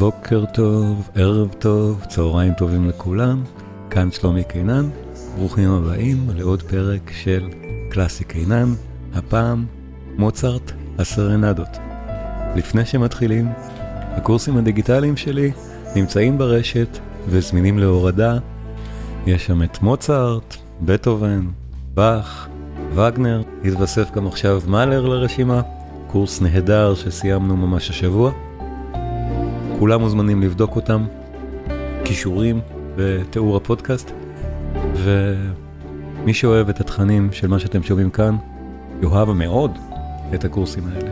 בוקר טוב, ערב טוב, צהריים טובים לכולם, כאן שלומי קינן, ברוכים הבאים לעוד פרק של קלאסי קינן, הפעם מוצרט הסרנדות. לפני שמתחילים, הקורסים הדיגיטליים שלי נמצאים ברשת וזמינים להורדה. יש שם את מוצרט, בטהובן, באך, וגנר, התווסף גם עכשיו מאלר לרשימה, קורס נהדר שסיימנו ממש השבוע. כולם מוזמנים לבדוק אותם, כישורים בתיאור הפודקאסט, ומי שאוהב את התכנים של מה שאתם שומעים כאן, יאהב מאוד את הקורסים האלה.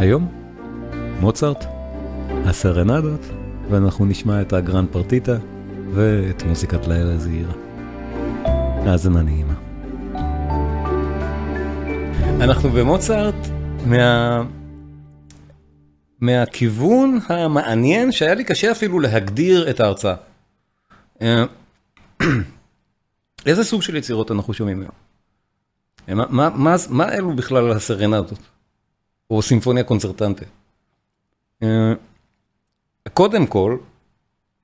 היום, מוצרט, הסרנדות, ואנחנו נשמע את הגרנד פרטיטה ואת מוזיקת לילה זעירה. האזנה נעימה. אנחנו במוצרט מה... מהכיוון המעניין שהיה לי קשה אפילו להגדיר את ההרצאה. אה, איזה סוג של יצירות אנחנו שומעים היום? אה, מה, מה, מה, מה אלו בכלל הסרנדות? או סימפוניה קונצרטנטה? אה, קודם כל,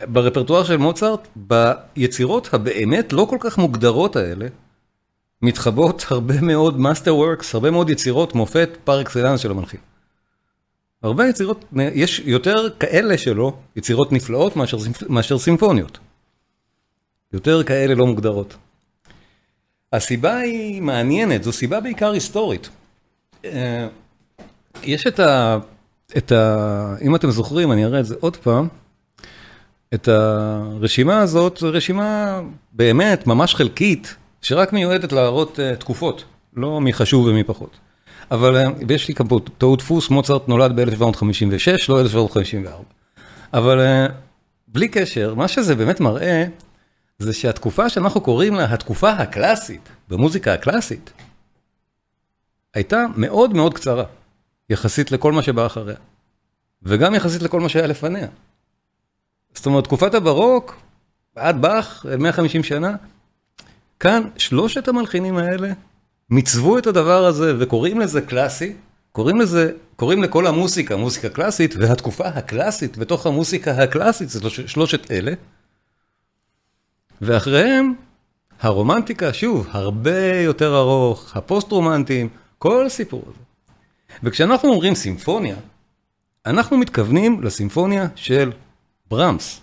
ברפרטואר של מוצרט, ביצירות הבאמת לא כל כך מוגדרות האלה, מתחבאות הרבה מאוד master works, הרבה מאוד יצירות מופת פר אקסלנס של המלחין. הרבה יצירות, יש יותר כאלה שלו, יצירות נפלאות מאשר, מאשר סימפוניות. יותר כאלה לא מוגדרות. הסיבה היא מעניינת, זו סיבה בעיקר היסטורית. אה, יש את ה... את ה... אם אתם זוכרים, אני אראה את זה עוד פעם. את הרשימה הזאת, זו רשימה באמת ממש חלקית, שרק מיועדת להראות uh, תקופות, לא מי חשוב ומי פחות. אבל, uh, ויש לי כאן טעות דפוס, מוצרט נולד ב-1756, לא 1754. אבל uh, בלי קשר, מה שזה באמת מראה, זה שהתקופה שאנחנו קוראים לה התקופה הקלאסית, במוזיקה הקלאסית, הייתה מאוד מאוד קצרה, יחסית לכל מה שבא אחריה, וגם יחסית לכל מה שהיה לפניה. זאת אומרת, תקופת הברוק, עד באך, 150 שנה, כאן שלושת המלחינים האלה מיצבו את הדבר הזה וקוראים לזה קלאסי, קוראים לזה, קוראים לכל המוסיקה מוסיקה קלאסית, והתקופה הקלאסית בתוך המוסיקה הקלאסית זה שלושת אלה. ואחריהם, הרומנטיקה, שוב, הרבה יותר ארוך, הפוסט-רומנטיים, כל הסיפור הזה. וכשאנחנו אומרים סימפוניה, אנחנו מתכוונים לסימפוניה של ברמס,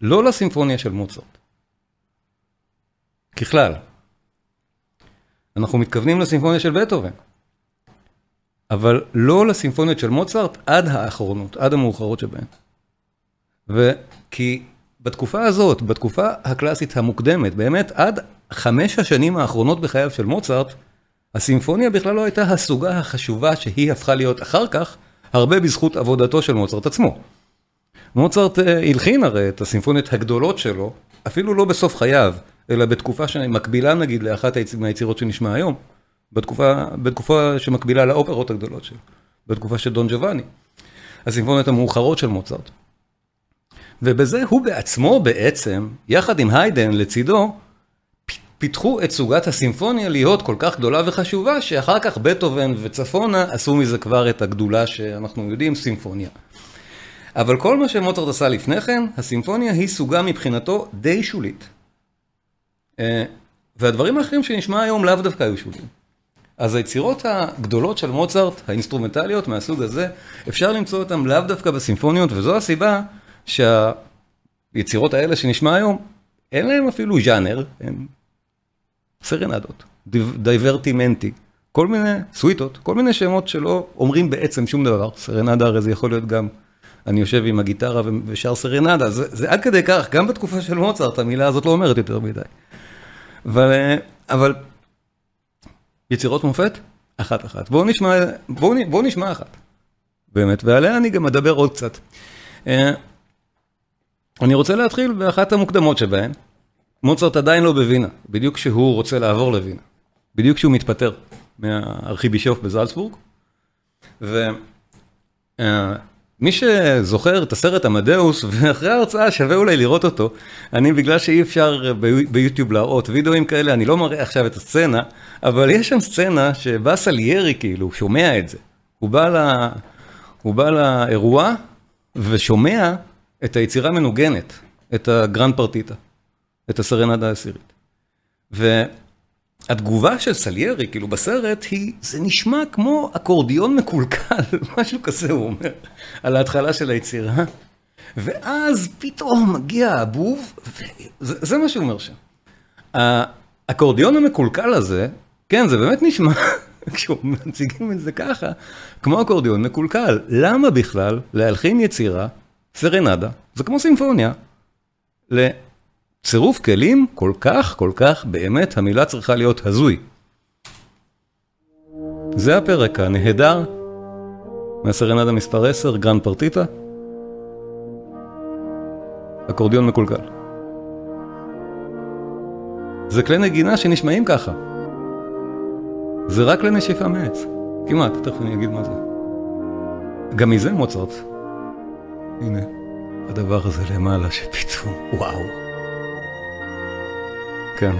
לא לסימפוניה של מוצרט. ככלל. אנחנו מתכוונים לסימפוניה של בטהובן, אבל לא לסימפוניות של מוצרט עד האחרונות, עד המאוחרות שבהן. וכי בתקופה הזאת, בתקופה הקלאסית המוקדמת, באמת עד חמש השנים האחרונות בחייו של מוצרט, הסימפוניה בכלל לא הייתה הסוגה החשובה שהיא הפכה להיות אחר כך, הרבה בזכות עבודתו של מוצרט עצמו. מוצרט אה, הלחין הרי את הסימפוניות הגדולות שלו, אפילו לא בסוף חייו, אלא בתקופה שמקבילה נגיד לאחת מהיצירות שנשמע היום, בתקופה, בתקופה שמקבילה לאופרות הגדולות שלו, בתקופה של דון ג'ובאני, הסימפוניות המאוחרות של מוצרט. ובזה הוא בעצמו בעצם, יחד עם היידן לצידו, פיתחו את סוגת הסימפוניה להיות כל כך גדולה וחשובה, שאחר כך בטהובן וצפונה עשו מזה כבר את הגדולה שאנחנו יודעים, סימפוניה. אבל כל מה שמוצרט עשה לפני כן, הסימפוניה היא סוגה מבחינתו די שולית. אה, והדברים האחרים שנשמע היום לאו דווקא היו שוליים. אז היצירות הגדולות של מוצרט, האינסטרומנטליות מהסוג הזה, אפשר למצוא אותן לאו דווקא בסימפוניות, וזו הסיבה שהיצירות האלה שנשמע היום, אין להם אפילו ז'אנר, הם סרנדות, דיברטימנטי, כל מיני סוויטות, כל מיני שמות שלא אומרים בעצם שום דבר. סרנדה הרי זה יכול להיות גם אני יושב עם הגיטרה ושר סרנדה, זה, זה עד כדי כך, גם בתקופה של מוצרט המילה הזאת לא אומרת יותר מדי. אבל, אבל יצירות מופת, אחת אחת. בואו נשמע, בואו, בואו נשמע אחת, באמת, ועליה אני גם אדבר עוד קצת. אה, אני רוצה להתחיל באחת המוקדמות שבהן. מוצרט עדיין לא בווינה, בדיוק כשהוא רוצה לעבור לווינה. בדיוק כשהוא מתפטר מהארכיבישוף בזלצבורג. ו... מי שזוכר את הסרט עמדאוס, ואחרי ההרצאה שווה אולי לראות אותו, אני בגלל שאי אפשר ביוטיוב להראות וידאוים כאלה, אני לא מראה עכשיו את הסצנה, אבל יש שם סצנה שבא סליירי כאילו, שומע את זה. הוא בא, ל... הוא בא לאירוע ושומע את היצירה מנוגנת, את הגרנד פרטיטה, את הסרנדה העשירית. והתגובה של סליירי, כאילו בסרט, היא, זה נשמע כמו אקורדיון מקולקל, משהו כזה הוא אומר, על ההתחלה של היצירה. ואז פתאום מגיע הבוב, וזה מה שהוא אומר שם. האקורדיון המקולקל הזה, כן, זה באמת נשמע, כשמציגים את זה ככה, כמו אקורדיון מקולקל. למה בכלל להלחין יצירה, סרנדה, זה כמו סימפוניה, לצירוף כלים כל כך, כל כך, באמת המילה צריכה להיות הזוי. זה הפרק הנהדר מהסרנדה מספר 10, גראן פרטיטה. אקורדיון מקולקל. זה כלי נגינה שנשמעים ככה. זה רק לנשיפה מעץ. כמעט, תכף אני אגיד מה זה. גם מזה מוצרט. הנה, הדבר הזה למעלה שפתאום, וואו. כן.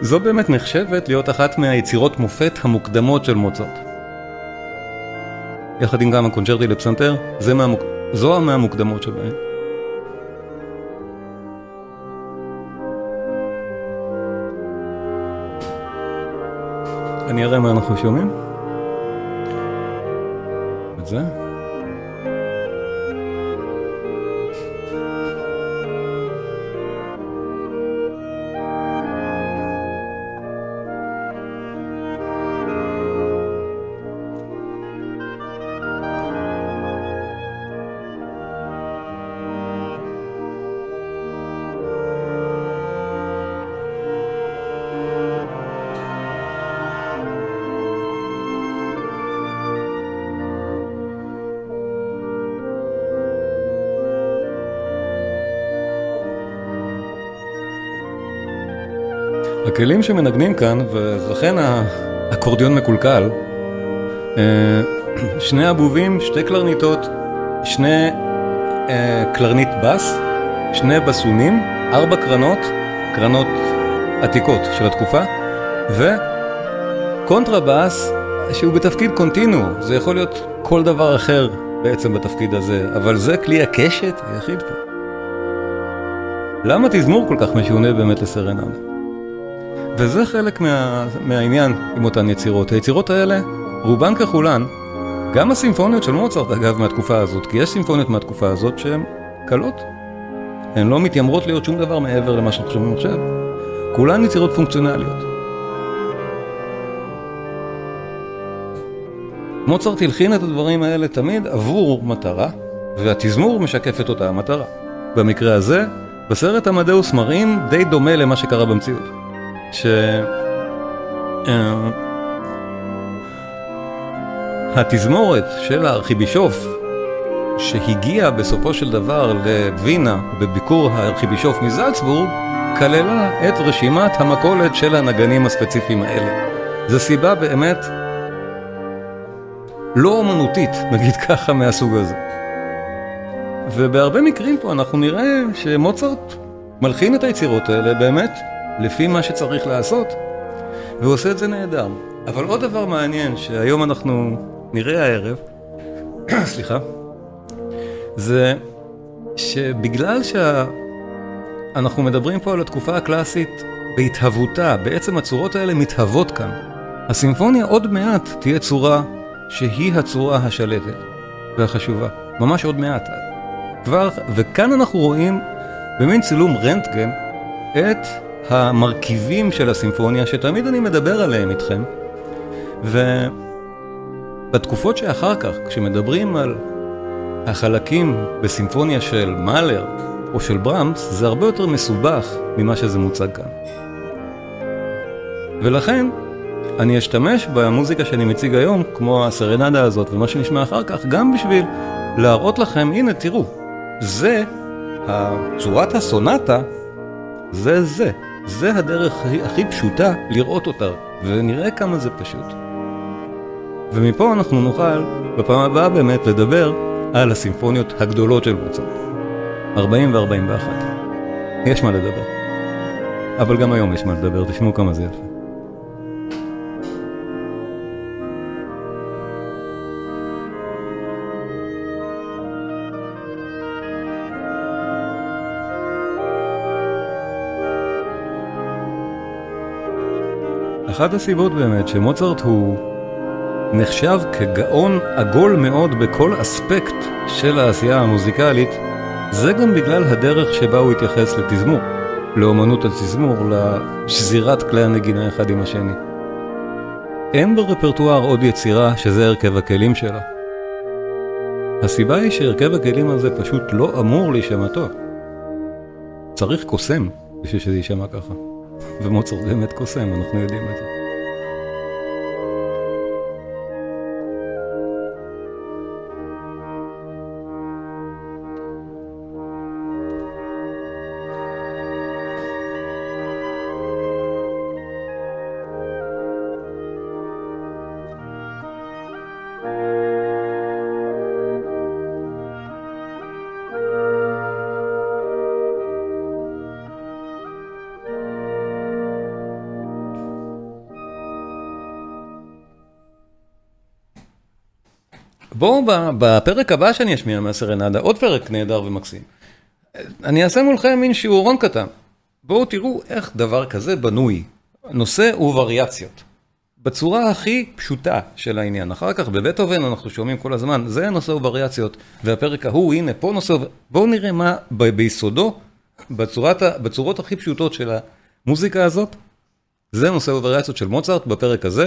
זו באמת נחשבת להיות אחת מהיצירות מופת המוקדמות של מוצרט. יחד עם גם הקונצ'רטי לפסנתר, מהמוק... זו מהמוקדמות שבהן. אני אראה מה אנחנו שומעים. את זה. הכלים שמנגנים כאן, ולכן האקורדיון מקולקל, אה, שני הבובים, שתי קלרניטות, שני אה, קלרנית בס, שני בסונים, ארבע קרנות, קרנות עתיקות של התקופה, וקונטרבאס שהוא בתפקיד קונטינו, זה יכול להיות כל דבר אחר בעצם בתפקיד הזה, אבל זה כלי הקשת היחיד פה. למה תזמור כל כך משונה באמת לסרנדה? וזה חלק מה, מהעניין עם אותן יצירות. היצירות האלה, רובן ככולן, גם הסימפוניות של מוצרט אגב מהתקופה הזאת, כי יש סימפוניות מהתקופה הזאת שהן קלות. הן לא מתיימרות להיות שום דבר מעבר למה שאנחנו שומעים עכשיו. כולן יצירות פונקציונליות. מוצרט הלחין את הדברים האלה תמיד עבור מטרה, והתזמור משקף את אותה המטרה. במקרה הזה, בסרט עמדאוס מראים די דומה למה שקרה במציאות. שהתזמורת של הארכיבישוף שהגיע בסופו של דבר לווינה בביקור הארכיבישוף מזלצבורג כללה את רשימת המכולת של הנגנים הספציפיים האלה. זו סיבה באמת לא אומנותית, נגיד ככה, מהסוג הזה. ובהרבה מקרים פה אנחנו נראה שמוצרט מלחין את היצירות האלה באמת לפי מה שצריך לעשות, והוא עושה את זה נהדר. אבל עוד דבר מעניין שהיום אנחנו נראה הערב, סליחה, זה שבגלל שאנחנו מדברים פה על התקופה הקלאסית בהתהוותה, בעצם הצורות האלה מתהוות כאן. הסימפוניה עוד מעט תהיה צורה שהיא הצורה השלטת והחשובה, ממש עוד מעט. כבר, וכאן אנחנו רואים במין צילום רנטגן את המרכיבים של הסימפוניה שתמיד אני מדבר עליהם איתכם. ובתקופות שאחר כך, כשמדברים על החלקים בסימפוניה של מאלר או של ברמס, זה הרבה יותר מסובך ממה שזה מוצג כאן. ולכן, אני אשתמש במוזיקה שאני מציג היום, כמו הסרנדה הזאת ומה שנשמע אחר כך, גם בשביל להראות לכם, הנה תראו, זה, צורת הסונטה, זה זה. זה הדרך הכי, פשוטה לראות אותה, ונראה כמה זה פשוט. ומפה אנחנו נוכל בפעם הבאה באמת לדבר על הסימפוניות הגדולות של מוצרט. 40 ו-41. יש מה לדבר. אבל גם היום יש מה לדבר, תשמעו כמה זה יפה. אחת הסיבות באמת שמוצרט הוא נחשב כגאון עגול מאוד בכל אספקט של העשייה המוזיקלית, זה גם בגלל הדרך שבה הוא התייחס לתזמור, לאומנות התזמור, לשזירת כלי הנגינה אחד עם השני. אין ברפרטואר עוד יצירה שזה הרכב הכלים שלה. הסיבה היא שהרכב הכלים הזה פשוט לא אמור להישמע טוב. צריך קוסם בשביל שזה יישמע ככה. ומוצרט באמת קוסם, אנחנו יודעים את זה. בואו בפרק הבא שאני אשמיע מהסרנדה, עוד פרק נהדר ומקסים. אני אעשה מולכם מין שיעורון קטן. בואו תראו איך דבר כזה בנוי. נושא ווריאציות. בצורה הכי פשוטה של העניין. אחר כך בבטהובן אנחנו שומעים כל הזמן, זה נושא ווריאציות, והפרק ההוא, הנה פה נושא, בואו נראה מה ב- ביסודו, בצורת, בצורות הכי פשוטות של המוזיקה הזאת, זה נושא ווריאציות של מוצרט בפרק הזה,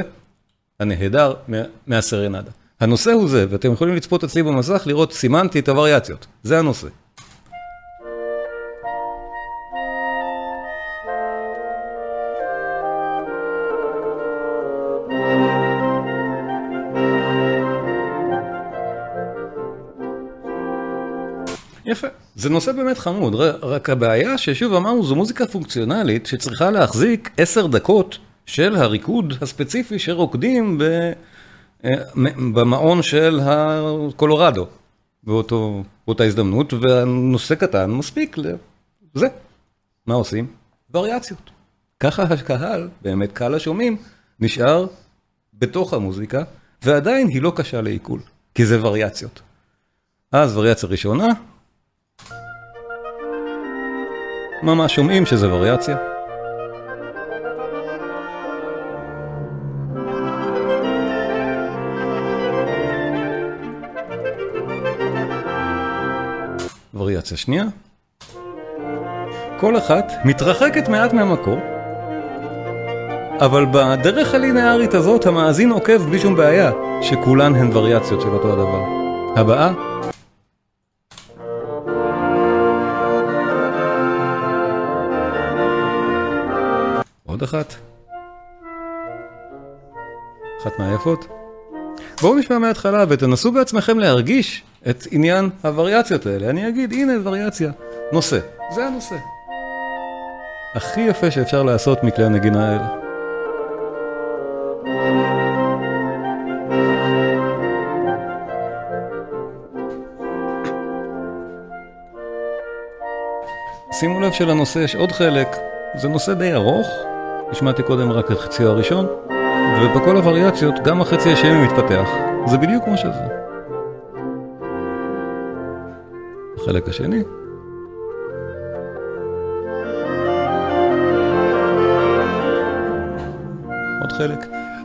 הנהדר מה, מהסרנדה. הנושא הוא זה, ואתם יכולים לצפות אצלי במסך לראות סימנתי הווריאציות, זה הנושא. יפה, זה נושא באמת חמוד, רק הבעיה ששוב אמרנו זו מוזיקה פונקציונלית שצריכה להחזיק עשר דקות של הריקוד הספציפי שרוקדים ב... במעון של הקולורדו, באותו, באותה הזדמנות, והנושא קטן מספיק לזה. מה עושים? וריאציות. ככה הקהל, באמת קהל השומעים, נשאר בתוך המוזיקה, ועדיין היא לא קשה לעיכול, כי זה וריאציות. אז וריאציה ראשונה, ממש שומעים שזה וריאציה. וריאציה שנייה. כל אחת מתרחקת מעט מהמקור, אבל בדרך הלינארית הזאת המאזין עוקב בלי שום בעיה, שכולן הן וריאציות של אותו הדבר. הבאה. עוד אחת. אחת מהיפות. בואו נשמע מההתחלה ותנסו בעצמכם להרגיש את עניין הווריאציות האלה. אני אגיד, הנה וריאציה, נושא. זה הנושא. הכי יפה שאפשר לעשות מכלי הנגינה האלה. שימו לב שלנושא יש עוד חלק, זה נושא די ארוך, השמעתי קודם רק את חציו הראשון, ובכל הווריאציות גם החצי השני מתפתח, זה בדיוק כמו שזה. החלק השני. עוד חלק.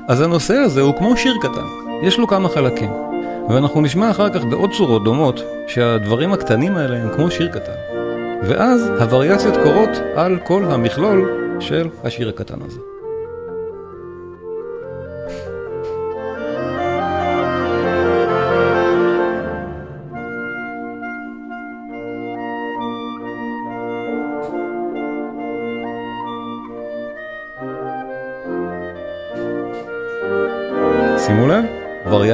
אז הנושא הזה הוא כמו שיר קטן, יש לו כמה חלקים. ואנחנו נשמע אחר כך בעוד צורות דומות שהדברים הקטנים האלה הם כמו שיר קטן. ואז הווריאציות קורות על כל המכלול של השיר הקטן הזה.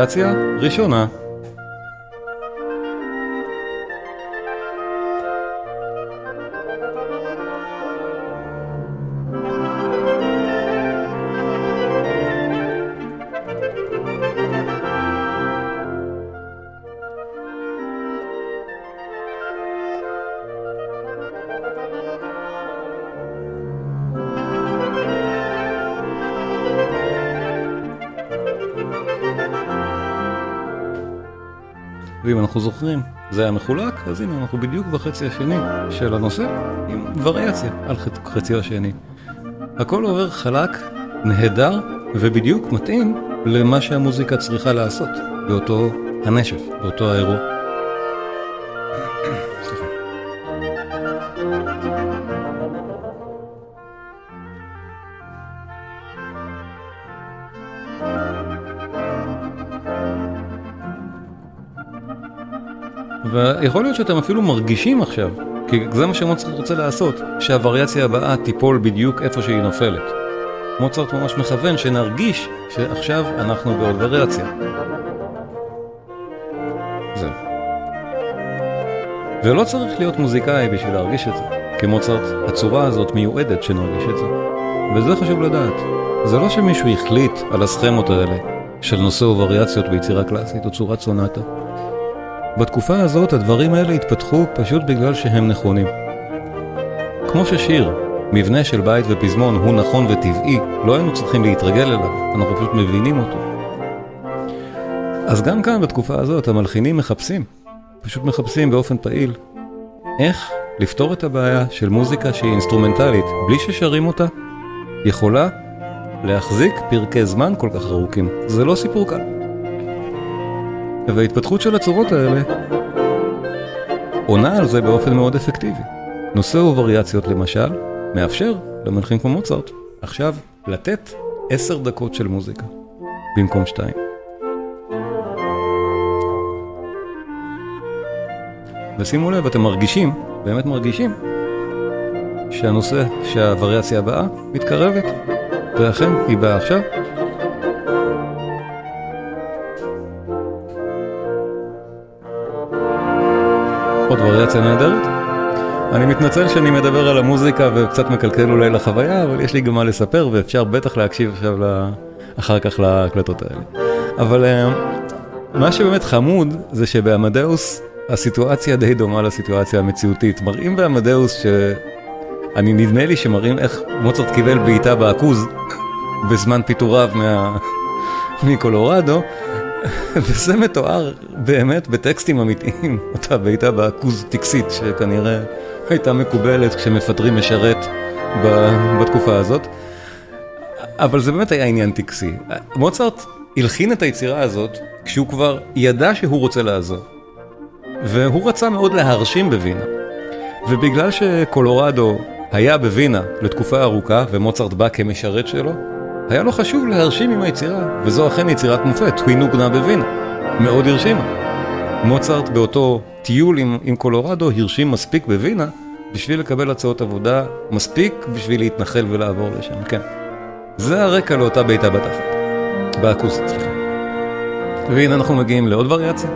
וריאציה ראשונה. ואם אנחנו זוכרים, זה היה מחולק, אז הנה אנחנו בדיוק בחצי השני של הנושא עם וריאציה על חציו השני. הכל עובר חלק, נהדר ובדיוק מתאים למה שהמוזיקה צריכה לעשות באותו הנשף, באותו האירוע. ויכול להיות שאתם אפילו מרגישים עכשיו, כי זה מה שמוצרט רוצה לעשות, שהווריאציה הבאה תיפול בדיוק איפה שהיא נופלת. מוצרט ממש מכוון שנרגיש שעכשיו אנחנו בעוד וריאציה. זהו. ולא צריך להיות מוזיקאי בשביל להרגיש את זה, כי מוצרט, הצורה הזאת מיועדת שנרגיש את זה. וזה חשוב לדעת. זה לא שמישהו החליט על הסכמות האלה של נושא ווריאציות ביצירה קלאסית או צורת סונטה. בתקופה הזאת הדברים האלה התפתחו פשוט בגלל שהם נכונים. כמו ששיר, מבנה של בית ופזמון הוא נכון וטבעי, לא היינו צריכים להתרגל אליו, אנחנו פשוט מבינים אותו. אז גם כאן בתקופה הזאת המלחינים מחפשים, פשוט מחפשים באופן פעיל, איך לפתור את הבעיה של מוזיקה שהיא אינסטרומנטלית בלי ששרים אותה, יכולה להחזיק פרקי זמן כל כך ארוכים. זה לא סיפור קל. וההתפתחות של הצורות האלה עונה על זה באופן מאוד אפקטיבי. נושא ווריאציות למשל, מאפשר למנחים כמו מוצרט עכשיו לתת עשר דקות של מוזיקה במקום שתיים. ושימו לב, אתם מרגישים, באמת מרגישים, שהנושא, שהווריאציה הבאה מתקרבת, ואכן היא באה עכשיו. עוד וריאציה נהדרת. אני מתנצל שאני מדבר על המוזיקה וקצת מקלקל אולי לחוויה, אבל יש לי גם מה לספר ואפשר בטח להקשיב עכשיו אחר כך להקלטות האלה. אבל אה, מה שבאמת חמוד זה שבעמדאוס הסיטואציה די דומה לסיטואציה המציאותית. מראים בעמדאוס ש... אני נדמה לי שמראים איך מוצרט קיבל בעיטה בעכוז בזמן פיטוריו מה... מקולורדו, וזה מתואר באמת בטקסטים אמיתיים, אותה בעיטה בעכוז טקסית שכנראה הייתה מקובלת כשמפטרים משרת בתקופה הזאת. אבל זה באמת היה עניין טקסי. מוצרט הלחין את היצירה הזאת כשהוא כבר ידע שהוא רוצה לעזור. והוא רצה מאוד להרשים בווינה. ובגלל שקולורדו היה בווינה לתקופה ארוכה ומוצרט בא כמשרת שלו, היה לו חשוב להרשים עם היצירה, וזו אכן יצירת מופת, היא נוגנה בווינה. מאוד הרשימה. מוצרט באותו טיול עם, עם קולורדו הרשים מספיק בווינה בשביל לקבל הצעות עבודה, מספיק בשביל להתנחל ולעבור לשם, כן. זה הרקע לאותה בעיטה בתחת, באקוסט, סליחה. והנה אנחנו מגיעים לעוד וריאציה.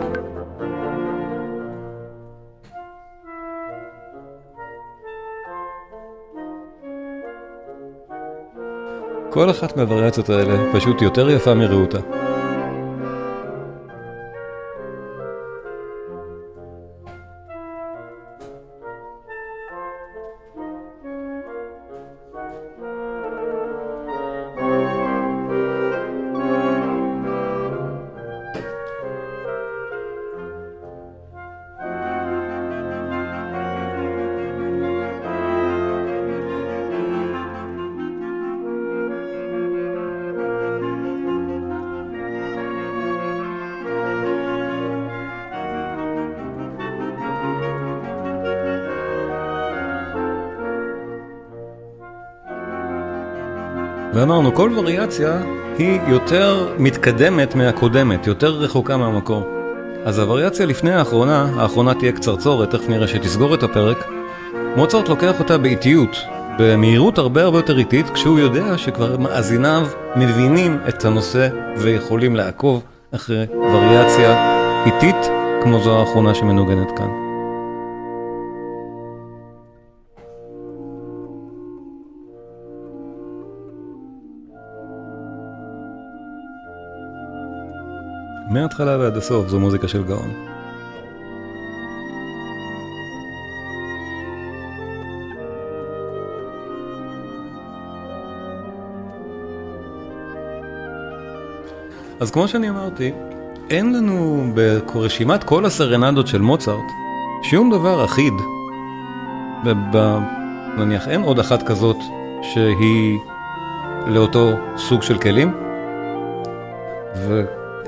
כל אחת מהווריאציות האלה פשוט יותר יפה מרעותה. ואמרנו, כל וריאציה היא יותר מתקדמת מהקודמת, יותר רחוקה מהמקור. אז הווריאציה לפני האחרונה, האחרונה תהיה קצרצורת, תכף נראה שתסגור את הפרק. מוצרט לוקח אותה באיטיות, במהירות הרבה הרבה יותר איטית, כשהוא יודע שכבר מאזיניו מבינים את הנושא ויכולים לעקוב אחרי וריאציה איטית, כמו זו האחרונה שמנוגנת כאן. מההתחלה ועד הסוף זו מוזיקה של גאון. אז כמו שאני אמרתי, אין לנו ברשימת כל הסרנדות של מוצרט שום דבר אחיד. ב- נניח אין עוד אחת כזאת שהיא לאותו סוג של כלים.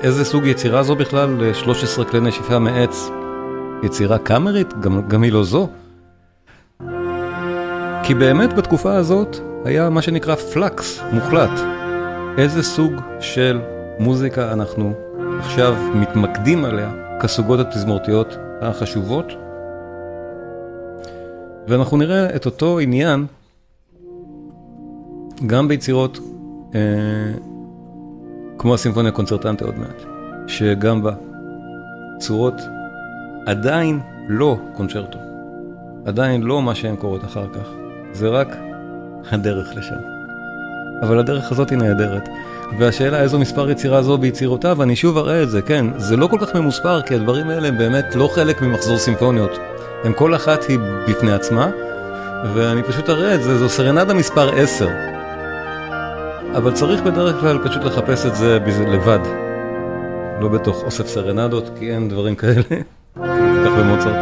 ואיזה סוג יצירה זו בכלל? 13 כלי נשיפה מעץ, יצירה קאמרית? גם, גם היא לא זו. כי באמת בתקופה הזאת היה מה שנקרא פלקס מוחלט. איזה סוג של מוזיקה אנחנו עכשיו מתמקדים עליה כסוגות התזמורתיות החשובות. ואנחנו נראה את אותו עניין גם ביצירות אה, כמו הסימפוניה קונצרטנטה עוד מעט, שגם בה צורות עדיין לא קונצ'רטו, עדיין לא מה שהן קורות אחר כך, זה רק הדרך לשם. אבל הדרך הזאת היא נהדרת. והשאלה איזו מספר יצירה זו ביצירותיו, אני שוב אראה את זה, כן, זה לא כל כך ממוספר, כי הדברים האלה הם באמת לא חלק ממחזור סימפוניות. הם כל אחת היא בפני עצמה, ואני פשוט אראה את זה, זו סרנדה מספר 10. אבל צריך בדרך כלל פשוט לחפש את זה לבד, לא בתוך אוסף סרנדות, כי אין דברים כאלה, כך במוצרט.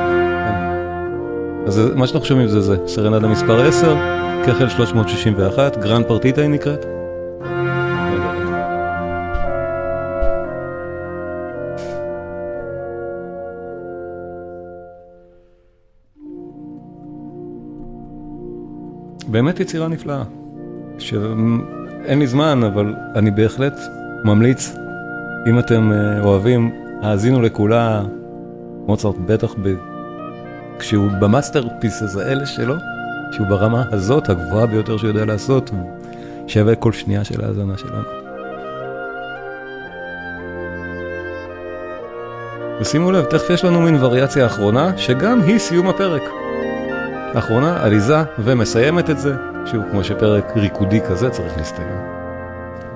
אז מה שאנחנו שומעים זה זה, סרנדה מספר 10, קכל 361, גראן פרטיטה היא נקראת. באמת יצירה נפלאה. שאין לי זמן, אבל אני בהחלט ממליץ, אם אתם אה, אוהבים, האזינו לכולה, מוצרט בטח ב... כשהוא ב masterpiece הזה, אלה שלו, שהוא ברמה הזאת, הגבוהה ביותר שהוא יודע לעשות, שווה כל שנייה של ההאזנה שלנו. ושימו לב, תכף יש לנו מין וריאציה אחרונה, שגם היא סיום הפרק. אחרונה, עליזה, ומסיימת את זה, שוב, כמו שפרק ריקודי כזה צריך להסתיים.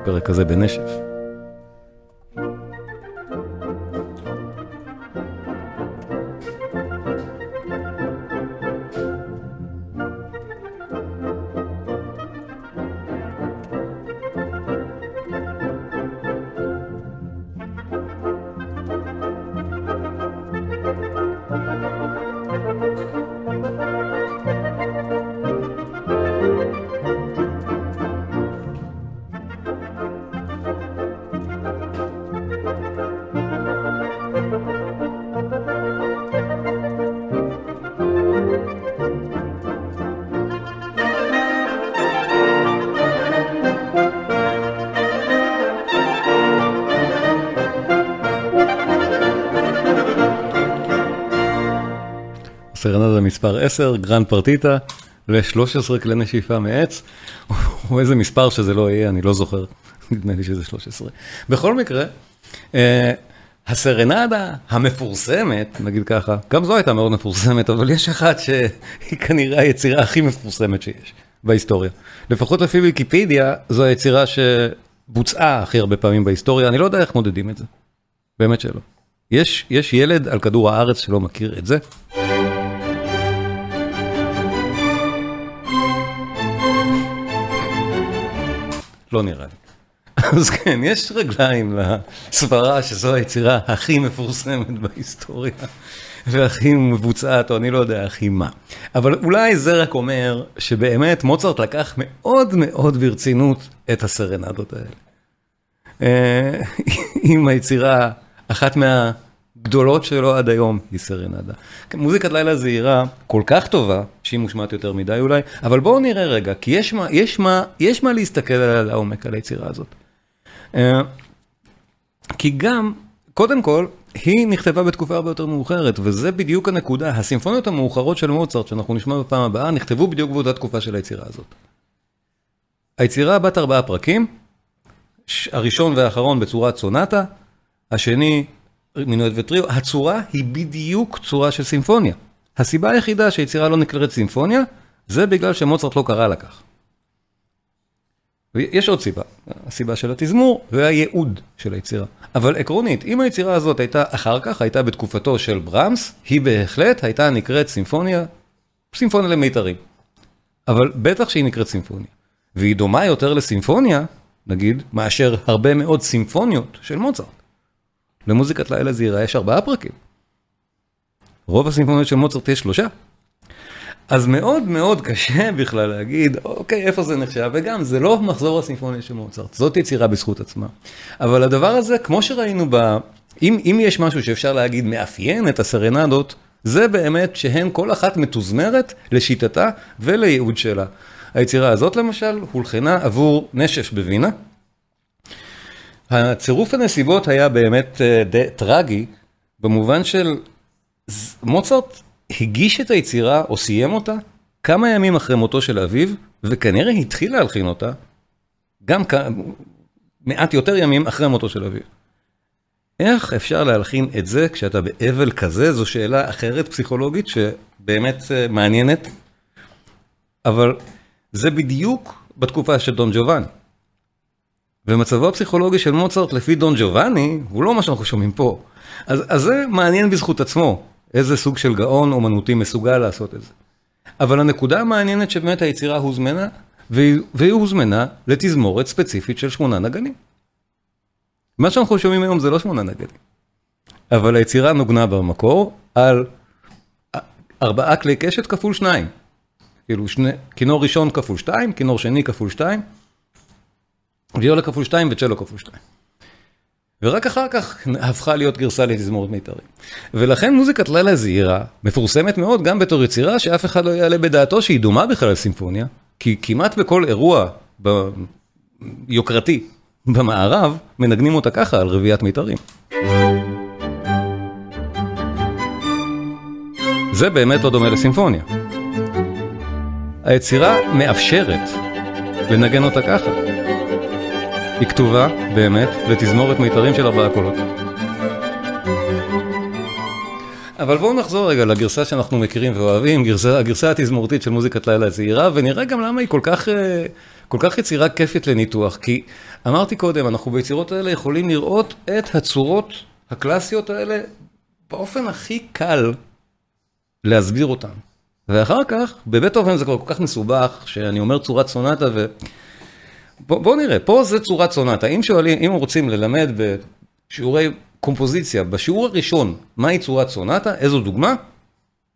פרק כזה בנשף. מספר 10, גרנד פרטיטה, ל-13 כלי נשיפה מעץ, או איזה מספר שזה לא יהיה, אני לא זוכר, נדמה לי שזה 13. בכל מקרה, אה, הסרנדה המפורסמת, נגיד ככה, גם זו הייתה מאוד מפורסמת, אבל יש אחת שהיא כנראה היצירה הכי מפורסמת שיש בהיסטוריה. לפחות לפי ויקיפדיה, זו היצירה שבוצעה הכי הרבה פעמים בהיסטוריה, אני לא יודע איך מודדים את זה. באמת שלא. יש, יש ילד על כדור הארץ שלא מכיר את זה. לא נראה לי. אז כן, יש רגליים לסברה שזו היצירה הכי מפורסמת בהיסטוריה, והכי מבוצעת, או אני לא יודע הכי מה. אבל אולי זה רק אומר שבאמת מוצרט לקח מאוד מאוד ברצינות את הסרנדות האלה. אה, עם היצירה, אחת מה... גדולות שלו עד היום היא סרנדה. מוזיקת לילה זהירה כל כך טובה, שהיא מושמעת יותר מדי אולי, אבל בואו נראה רגע, כי יש מה, יש מה, יש מה להסתכל על העומק, על היצירה הזאת. אה, כי גם, קודם כל, היא נכתבה בתקופה הרבה יותר מאוחרת, וזה בדיוק הנקודה. הסימפוניות המאוחרות של מוצרט, שאנחנו נשמע בפעם הבאה, נכתבו בדיוק באותה תקופה של היצירה הזאת. היצירה בת ארבעה פרקים, הראשון והאחרון בצורת סונטה, השני מינואט וטריו, הצורה היא בדיוק צורה של סימפוניה. הסיבה היחידה שהיצירה לא נקראת סימפוניה, זה בגלל שמוצרט לא קרא לה כך. יש עוד סיבה, הסיבה של התזמור והייעוד של היצירה. אבל עקרונית, אם היצירה הזאת הייתה אחר כך, הייתה בתקופתו של ברמס, היא בהחלט הייתה נקראת סימפוניה, סימפוניה למיתרים. אבל בטח שהיא נקראת סימפוניה. והיא דומה יותר לסימפוניה, נגיד, מאשר הרבה מאוד סימפוניות של מוצרט. למוזיקת לילה זהירה יש ארבעה פרקים. רוב הסימפוניות של מוצרט יש שלושה. אז מאוד מאוד קשה בכלל להגיד, אוקיי, איפה זה נחשב, וגם, זה לא מחזור הסימפוניה של מוצרט, זאת יצירה בזכות עצמה. אבל הדבר הזה, כמו שראינו ב... אם, אם יש משהו שאפשר להגיד מאפיין את הסרנדות, זה באמת שהן כל אחת מתוזמרת לשיטתה ולייעוד שלה. היצירה הזאת למשל הולחנה עבור נשף בווינה. הצירוף הנסיבות היה באמת אה, די טרגי, במובן של מוצרט הגיש את היצירה או סיים אותה כמה ימים אחרי מותו של אביו, וכנראה התחיל להלחין אותה גם מעט יותר ימים אחרי מותו של אביו. איך אפשר להלחין את זה כשאתה באבל כזה? זו שאלה אחרת פסיכולוגית שבאמת אה, מעניינת, אבל זה בדיוק בתקופה של דון ג'ובאני. ומצבו הפסיכולוגי של מוצרט לפי דון ג'ובאני הוא לא מה שאנחנו שומעים פה. אז, אז זה מעניין בזכות עצמו, איזה סוג של גאון אומנותי מסוגל לעשות את זה. אבל הנקודה המעניינת שבאמת היצירה הוזמנה, והיא, הוזמנה לתזמורת ספציפית של שמונה נגנים. מה שאנחנו שומעים היום זה לא שמונה נגנים, אבל היצירה נוגנה במקור על ארבעה כלי קשת כפול שניים. כאילו שני, כינור ראשון כפול שתיים, כינור שני כפול שתיים, ויולה כפול שתיים וצ'לו כפול שתיים. ורק אחר כך הפכה להיות גרסה לתזמורת מיתרים. ולכן מוזיקת לילה זעירה מפורסמת מאוד גם בתור יצירה שאף אחד לא יעלה בדעתו שהיא דומה בכלל לסימפוניה, כי כמעט בכל אירוע יוקרתי במערב מנגנים אותה ככה על רביעיית מיתרים. זה באמת לא דומה לסימפוניה. היצירה מאפשרת לנגן אותה ככה. היא כתובה, באמת, לתזמורת מיתרים של ארבעה קולות. אבל בואו נחזור רגע לגרסה שאנחנו מכירים ואוהבים, גרסה, הגרסה התזמורתית של מוזיקת לילה צעירה, ונראה גם למה היא כל כך, אה, כל כך יצירה כיפית לניתוח. כי אמרתי קודם, אנחנו ביצירות האלה יכולים לראות את הצורות הקלאסיות האלה באופן הכי קל להסביר אותן. ואחר כך, בבטהובן זה כבר כל כך מסובך, שאני אומר צורת סונטה ו... בואו בוא נראה, פה זה צורת סונטה. אם שואלים, אם רוצים ללמד בשיעורי קומפוזיציה, בשיעור הראשון, מהי צורת סונטה, איזו דוגמה?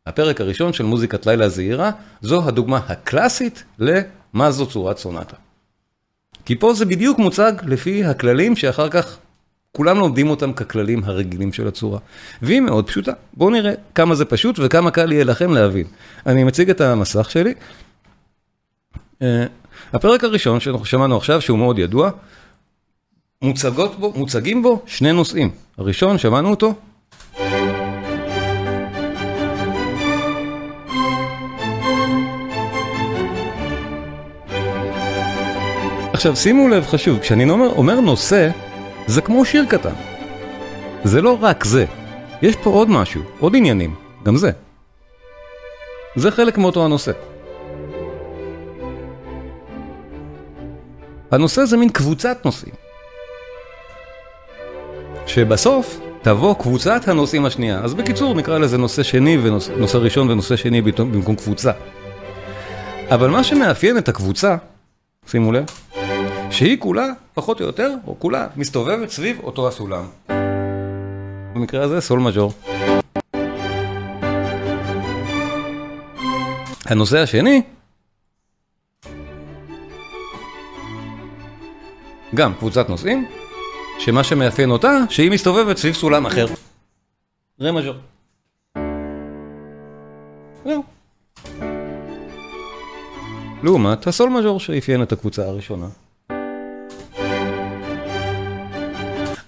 הפרק הראשון של מוזיקת לילה זעירה, זו הדוגמה הקלאסית למה זו צורת סונטה. כי פה זה בדיוק מוצג לפי הכללים שאחר כך כולם לומדים אותם ככללים הרגילים של הצורה. והיא מאוד פשוטה. בואו נראה כמה זה פשוט וכמה קל יהיה לכם להבין. אני מציג את המסך שלי. הפרק הראשון שאנחנו שמענו עכשיו, שהוא מאוד ידוע, מוצגות בו, מוצגים בו שני נושאים. הראשון, שמענו אותו? עכשיו שימו לב חשוב, כשאני אומר, אומר נושא, זה כמו שיר קטן. זה לא רק זה, יש פה עוד משהו, עוד עניינים, גם זה. זה חלק מאותו הנושא. הנושא זה מין קבוצת נושאים. שבסוף תבוא קבוצת הנושאים השנייה. אז בקיצור נקרא לזה נושא שני ונושא ראשון ונושא שני במקום קבוצה. אבל מה שמאפיין את הקבוצה, שימו לב, שהיא כולה, פחות או יותר, או כולה, מסתובבת סביב אותו הסולם. במקרה הזה סול מז'ור. הנושא השני, גם קבוצת נושאים, שמה שמאפיין אותה, שהיא מסתובבת סביב סולם אחר. רה מז'ור. זהו. לעומת הסול מז'ור שאפיין את הקבוצה הראשונה.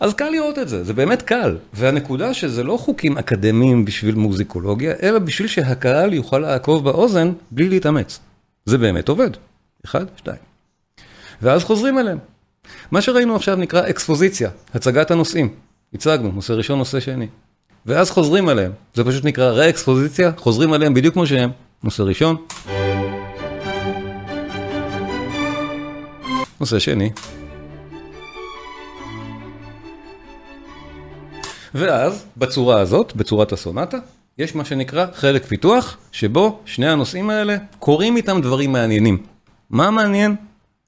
אז קל לראות את זה, זה באמת קל. והנקודה שזה לא חוקים אקדמיים בשביל מוזיקולוגיה, אלא בשביל שהקהל יוכל לעקוב באוזן בלי להתאמץ. זה באמת עובד. אחד, שתיים. ואז חוזרים אליהם. מה שראינו עכשיו נקרא אקספוזיציה, הצגת הנושאים. הצגנו, נושא ראשון, נושא שני. ואז חוזרים עליהם. זה פשוט נקרא רה-אקספוזיציה, חוזרים עליהם בדיוק כמו שהם. נושא ראשון. נושא שני. ואז, בצורה הזאת, בצורת הסונטה, יש מה שנקרא חלק פיתוח, שבו שני הנושאים האלה קורים איתם דברים מעניינים. מה מעניין?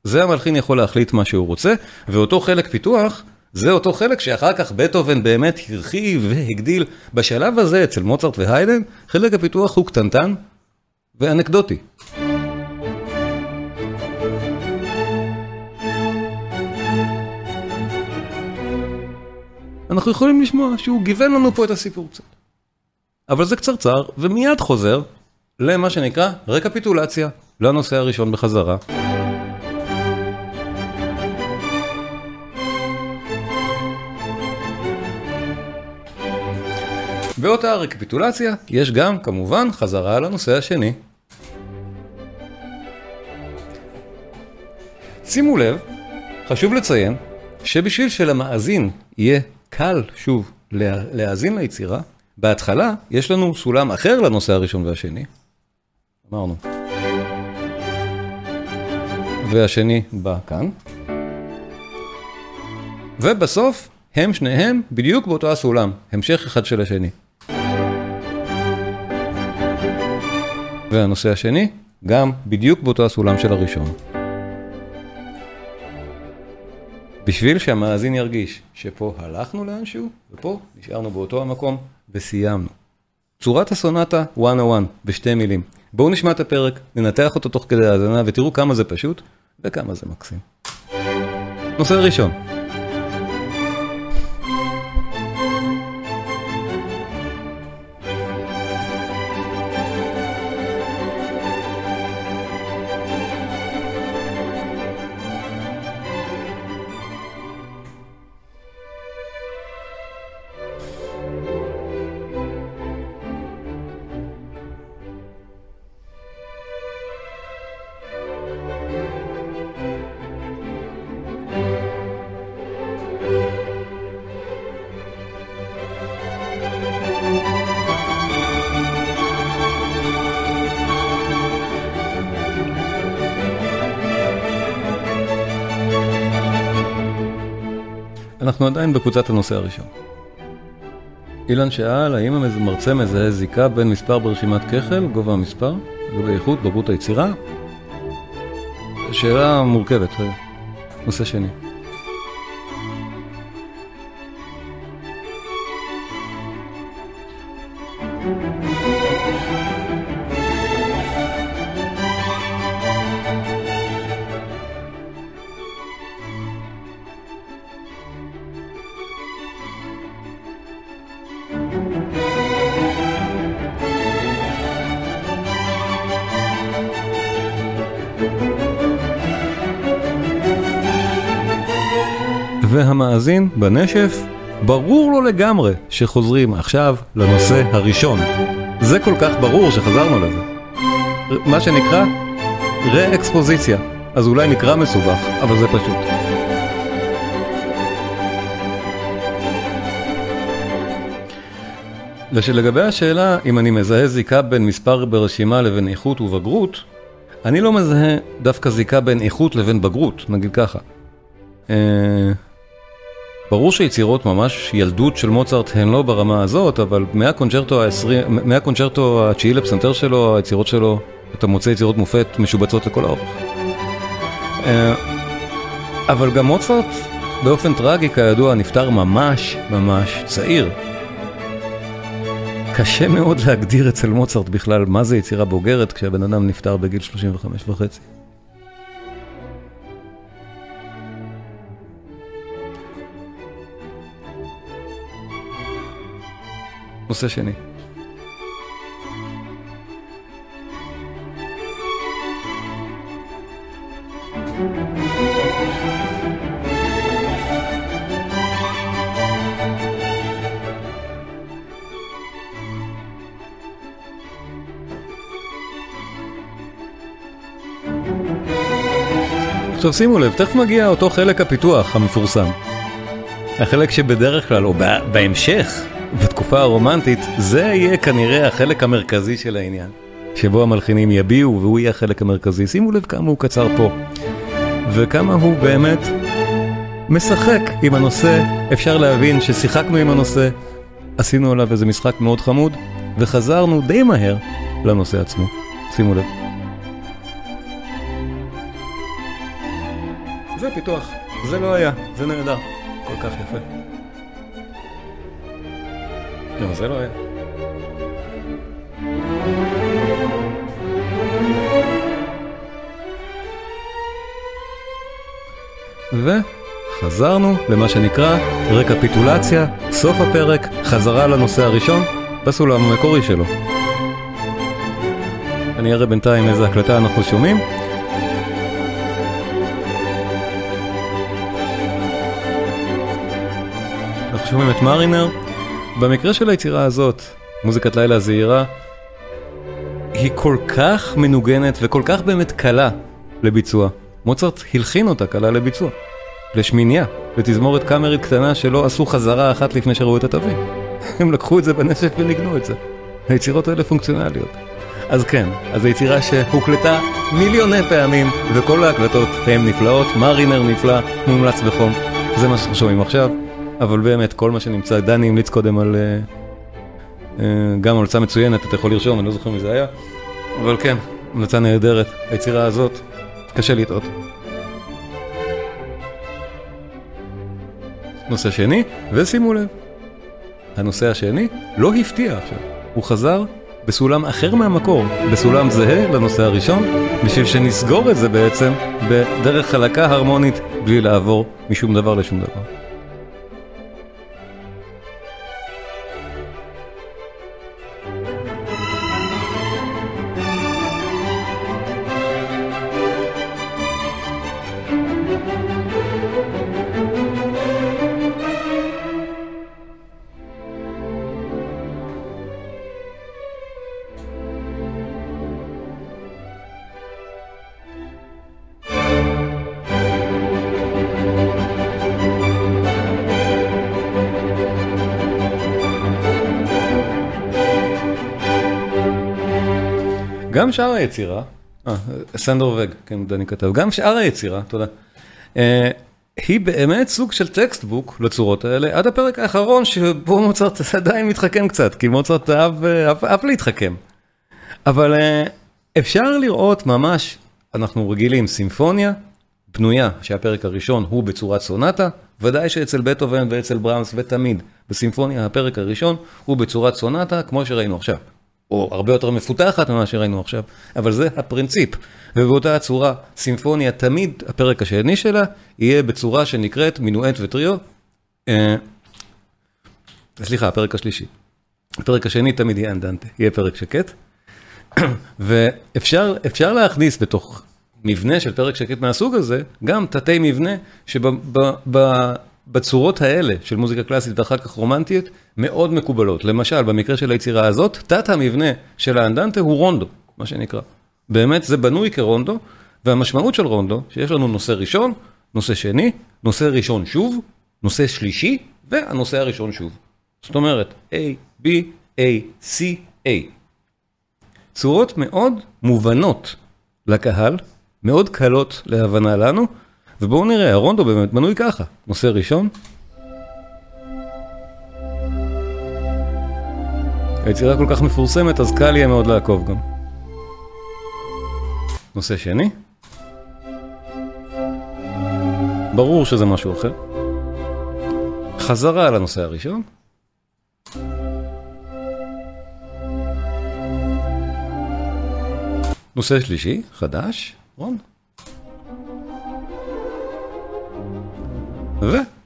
זה המלחין יכול להחליט מה שהוא רוצה, ואותו חלק פיתוח, זה אותו חלק שאחר כך בטהובן באמת הרחיב והגדיל. בשלב הזה, אצל מוצרט והיידן, חלק הפיתוח הוא קטנטן, ואנקדוטי. אנחנו יכולים לשמוע שהוא גיוון לנו פה את הסיפור קצת. אבל זה קצרצר, ומיד חוזר למה שנקרא רקפיטולציה, לנושא הראשון בחזרה. באותה רקפיטולציה יש גם כמובן חזרה לנושא השני. שימו לב, חשוב לציין שבשביל שלמאזין יהיה קל שוב להאזין ליצירה, בהתחלה יש לנו סולם אחר לנושא הראשון והשני. אמרנו. והשני בא כאן. ובסוף הם שניהם בדיוק באותו הסולם, המשך אחד של השני. והנושא השני, גם בדיוק באותו הסולם של הראשון. בשביל שהמאזין ירגיש שפה הלכנו לאנשהו, ופה נשארנו באותו המקום וסיימנו. צורת הסונטה 101 בשתי מילים. בואו נשמע את הפרק, ננתח אותו תוך כדי האזנה ותראו כמה זה פשוט וכמה זה מקסים. נושא ראשון. אנחנו עדיין בקבוצת הנושא הראשון. אילן שאל, האם המרצה מזהה זיקה בין מספר ברשימת כחל, גובה המספר, לגבי איכות, בגרות היצירה? שאלה מורכבת, נושא שני. והמאזין בנשף, ברור לו לגמרי שחוזרים עכשיו לנושא הראשון. זה כל כך ברור שחזרנו לזה. מה שנקרא רה-אקספוזיציה. אז אולי נקרא מסובך, אבל זה פשוט. ושלגבי השאלה אם אני מזהה זיקה בין מספר ברשימה לבין איכות ובגרות, אני לא מזהה דווקא זיקה בין איכות לבין בגרות, נגיד ככה. אה, ברור שיצירות ממש ילדות של מוצרט הן לא ברמה הזאת, אבל מהקונצ'רטו התשיעי לפסנתר שלו, היצירות שלו, אתה מוצא יצירות מופת משובצות לכל האורך. אה, אבל גם מוצרט באופן טרגי כידוע נפטר ממש ממש צעיר. קשה מאוד להגדיר אצל מוצרט בכלל מה זה יצירה בוגרת כשהבן אדם נפטר בגיל 35 וחצי. נושא שני. עכשיו שימו לב, תכף מגיע אותו חלק הפיתוח המפורסם. החלק שבדרך כלל, או בהמשך, בתקופה הרומנטית, זה יהיה כנראה החלק המרכזי של העניין. שבו המלחינים יביעו והוא יהיה החלק המרכזי. שימו לב כמה הוא קצר פה. וכמה הוא באמת משחק עם הנושא. אפשר להבין ששיחקנו עם הנושא, עשינו עליו איזה משחק מאוד חמוד, וחזרנו די מהר לנושא עצמו. שימו לב. זה פיתוח, זה לא היה, זה נהדר, כל כך יפה. לא, זה לא היה. וחזרנו למה שנקרא רקפיטולציה, סוף הפרק, חזרה לנושא הראשון בסולם המקורי שלו. אני אראה בינתיים איזה הקלטה אנחנו שומעים. אנחנו שומעים את מרינר, במקרה של היצירה הזאת, מוזיקת לילה זהירה, היא כל כך מנוגנת וכל כך באמת קלה לביצוע. מוצרט הלחין אותה קלה לביצוע. לשמיניה, לתזמורת קאמרית קטנה שלא עשו חזרה אחת לפני שראו את התווים. הם לקחו את זה בנשף וניגנו את זה. היצירות האלה פונקציונליות. אז כן, אז היצירה שהוקלטה מיליוני פעמים, וכל ההקלטות הן נפלאות, מרינר נפלא, מומלץ בחום. זה מה שאנחנו שומעים עכשיו, אבל באמת, כל מה שנמצא, דני המליץ קודם על... Uh, uh, גם המלצה מצוינת, אתה יכול לרשום, אני לא זוכר מי זה היה, אבל כן, המלצה נהדרת, היצירה הזאת, קשה לטעות. נושא שני, ושימו לב, הנושא השני לא הפתיע עכשיו, הוא חזר בסולם אחר מהמקור, בסולם זהה לנושא הראשון, בשביל שנסגור את זה בעצם בדרך חלקה הרמונית, בלי לעבור משום דבר לשום דבר. גם שאר היצירה, אה, סנדרו וגג, כן, דני כתב, גם שאר היצירה, תודה, אה, היא באמת סוג של textbook לצורות האלה, עד הפרק האחרון שבו מוצרט עדיין מתחכם קצת, כי מוצרט אהב, אהב להתחכם. אבל אה, אפשר לראות ממש, אנחנו רגילים, סימפוניה בנויה, שהפרק הראשון הוא בצורת סונטה, ודאי שאצל בטהובן ואצל בראמס ותמיד, בסימפוניה הפרק הראשון הוא בצורת סונטה, כמו שראינו עכשיו. או הרבה יותר מפותחת ממה שראינו עכשיו, אבל זה הפרינציפ. ובאותה הצורה, סימפוניה תמיד, הפרק השני שלה, יהיה בצורה שנקראת מינואט וטריו. אה, סליחה, הפרק השלישי. הפרק השני תמיד יהיה אנדנטה, יהיה פרק שקט. ואפשר להכניס בתוך מבנה של פרק שקט מהסוג הזה, גם תתי מבנה שבצורות האלה של מוזיקה קלאסית ואחר כך רומנטית, מאוד מקובלות. למשל, במקרה של היצירה הזאת, תת המבנה של האנדנטה הוא רונדו, מה שנקרא. באמת זה בנוי כרונדו, והמשמעות של רונדו, שיש לנו נושא ראשון, נושא שני, נושא ראשון שוב, נושא שלישי, והנושא הראשון שוב. זאת אומרת, A, B, A, C, A. צורות מאוד מובנות לקהל, מאוד קלות להבנה לנו, ובואו נראה, הרונדו באמת בנוי ככה, נושא ראשון, היצירה כל כך מפורסמת, אז קל יהיה מאוד לעקוב גם. נושא שני. ברור שזה משהו אחר. חזרה על הנושא הראשון. נושא שלישי, חדש, רון.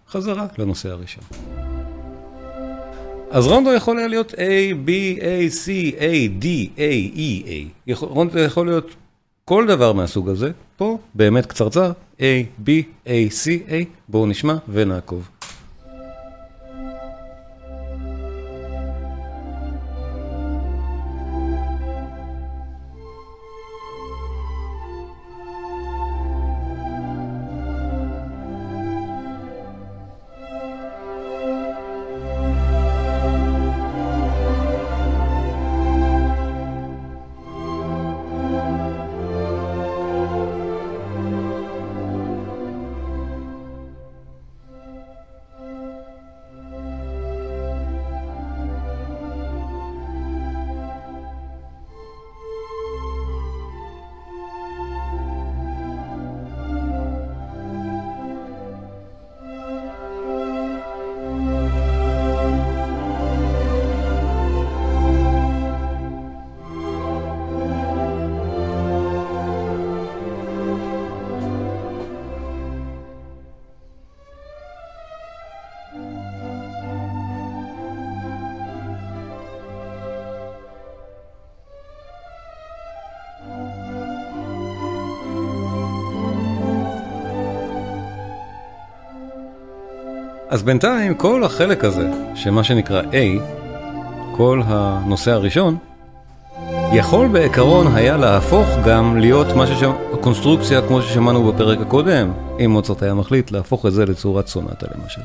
וחזרה לנושא הראשון. אז רונדו יכול להיות A, B, A, C, A, D, A, E, A. רונדו יכול להיות כל דבר מהסוג הזה. פה באמת קצרצר, A, B, A, C, A. בואו נשמע ונעקוב. אז בינתיים כל החלק הזה, שמה שנקרא A, כל הנושא הראשון, יכול בעיקרון היה להפוך גם להיות מה ששם... קונסטרוקציה כמו ששמענו בפרק הקודם, אם מוצרט היה מחליט להפוך את זה לצורת סונטה למשל.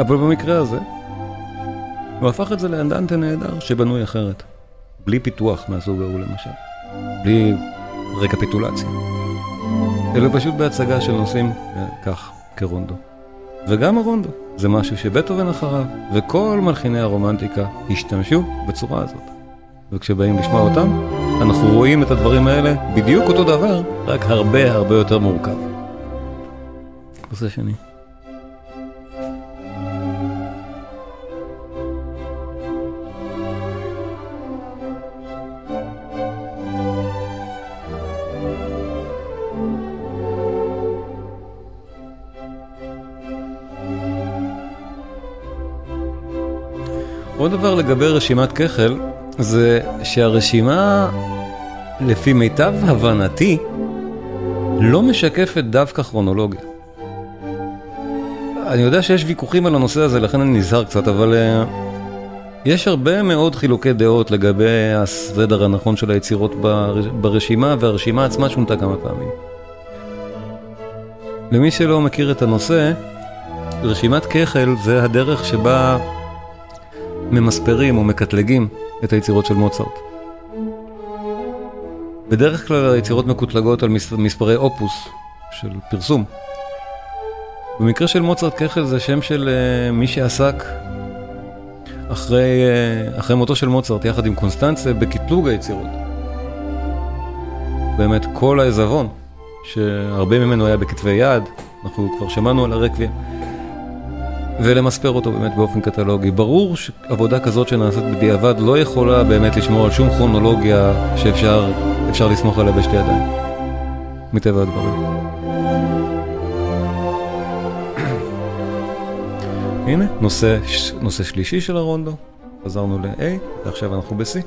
אבל במקרה הזה, הוא הפך את זה לאנדנטה נהדר שבנוי אחרת. בלי פיתוח מהסוג ההוא למשל. בלי רקפיטולציה. אלא פשוט בהצגה של נושאים אה, כך, כרונדו. וגם הרונדו, זה משהו שבטהובן אחריו, וכל מלחיני הרומנטיקה השתמשו בצורה הזאת. וכשבאים לשמוע אותם, אנחנו רואים את הדברים האלה בדיוק אותו דבר, רק הרבה הרבה יותר מורכב. נושא שני. עוד דבר לגבי רשימת כחל, זה שהרשימה, לפי מיטב הבנתי, לא משקפת דווקא כרונולוגיה. אני יודע שיש ויכוחים על הנושא הזה, לכן אני נזהר קצת, אבל uh, יש הרבה מאוד חילוקי דעות לגבי הסדר הנכון של היצירות ברשימה, והרשימה עצמה שונתה כמה פעמים. למי שלא מכיר את הנושא, רשימת כחל זה הדרך שבה ממספרים או מקטלגים את היצירות של מוצרט. בדרך כלל היצירות מקוטלגות על מספרי אופוס של פרסום. במקרה של מוצרט כחל זה שם של uh, מי שעסק אחרי, uh, אחרי מותו של מוצרט יחד עם קונסטנצה בקטלוג היצירות. באמת כל העזבון, שהרבה ממנו היה בכתבי יד, אנחנו כבר שמענו על הרקוויה. ולמספר אותו באמת באופן קטלוגי. ברור שעבודה כזאת שנעשית בדיעבד לא יכולה באמת לשמור על שום כרונולוגיה שאפשר לסמוך עליה בשתי ידיים, מטבע הדברים. הנה, נושא, נושא שלישי של הרונדו, חזרנו ל-A, ועכשיו אנחנו ב-C.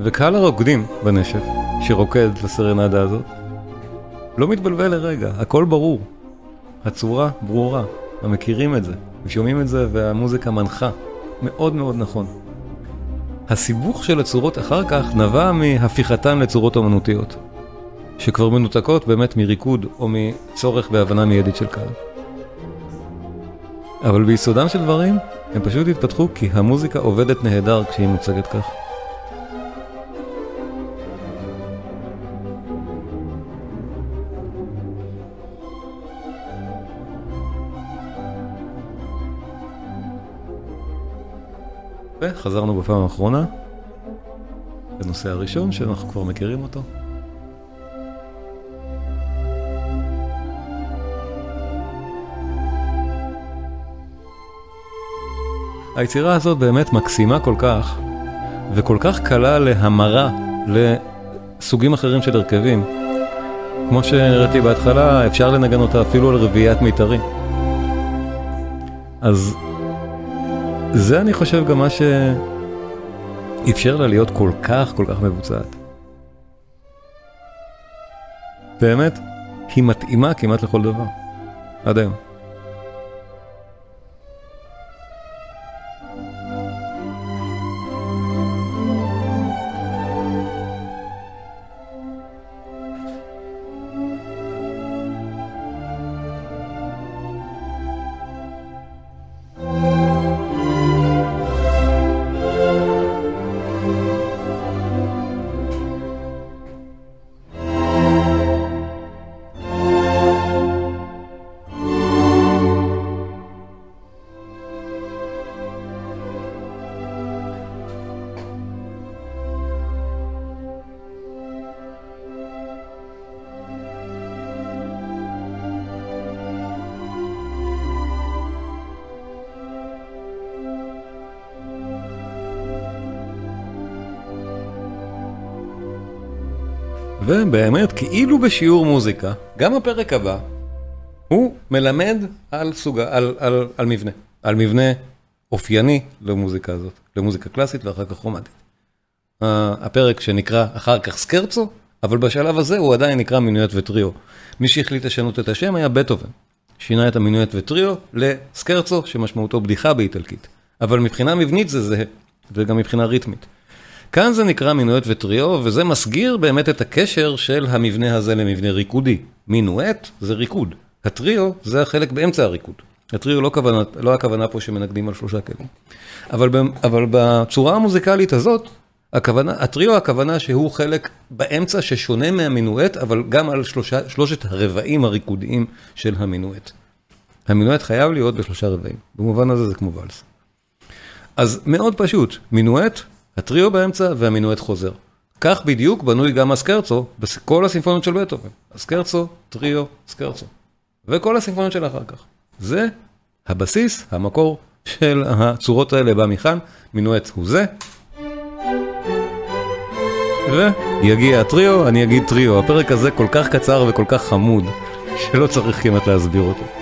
וקהל הרוקדים בנשף, שרוקד לסרנדה הזאת, לא מתבלבל לרגע, הכל ברור. הצורה ברורה, הם מכירים את זה, שומעים את זה והמוזיקה מנחה. מאוד מאוד נכון. הסיבוך של הצורות אחר כך נבע מהפיכתן לצורות אמנותיות, שכבר מנותקות באמת מריקוד או מצורך בהבנה מיידית של קהל. אבל ביסודם של דברים, הם פשוט התפתחו כי המוזיקה עובדת נהדר כשהיא מוצגת כך. וחזרנו בפעם האחרונה לנושא הראשון שאנחנו כבר מכירים אותו. היצירה הזאת באמת מקסימה כל כך, וכל כך קלה להמרה לסוגים אחרים של הרכבים. כמו שהראיתי בהתחלה, אפשר לנגן אותה אפילו על רביעיית מיתרים. אז זה אני חושב גם מה שאפשר לה להיות כל כך כל כך מבוצעת. באמת, היא מתאימה כמעט לכל דבר, עד היום. ובאמת, כאילו בשיעור מוזיקה, גם הפרק הבא, הוא מלמד על סוג, על, על, על מבנה, על מבנה אופייני למוזיקה הזאת, למוזיקה קלאסית ואחר כך רומנטית. הפרק שנקרא אחר כך סקרצו, אבל בשלב הזה הוא עדיין נקרא מינואט וטריו. מי שהחליט לשנות את השם היה בטהובן. שינה את המינואט וטריו לסקרצו, שמשמעותו בדיחה באיטלקית. אבל מבחינה מבנית זה זהה, וגם מבחינה ריתמית. כאן זה נקרא מינואט וטריו, וזה מסגיר באמת את הקשר של המבנה הזה למבנה ריקודי. מינואט זה ריקוד, הטריו זה החלק באמצע הריקוד. הטריו לא, כוונה, לא הכוונה פה שמנגדים על שלושה כלים. אבל, אבל בצורה המוזיקלית הזאת, הכוונה, הטריו הכוונה שהוא חלק באמצע ששונה מהמינואט, אבל גם על שלושה, שלושת הרבעים הריקודיים של המינואט. המינואט חייב להיות בשלושה רבעים, במובן הזה זה כמו ואלס. אז מאוד פשוט, מינואט, הטריו באמצע והמינואט חוזר. כך בדיוק בנוי גם הסקרצו בכל הסימפוניות של בטהובן. הסקרצו, טריו, סקרצו. וכל הסימפוניות של אחר כך. זה הבסיס, המקור של הצורות האלה בא מכאן, מינואט הוא זה. ויגיע הטריו, אני אגיד טריו. הפרק הזה כל כך קצר וכל כך חמוד, שלא צריך כמעט להסביר אותו.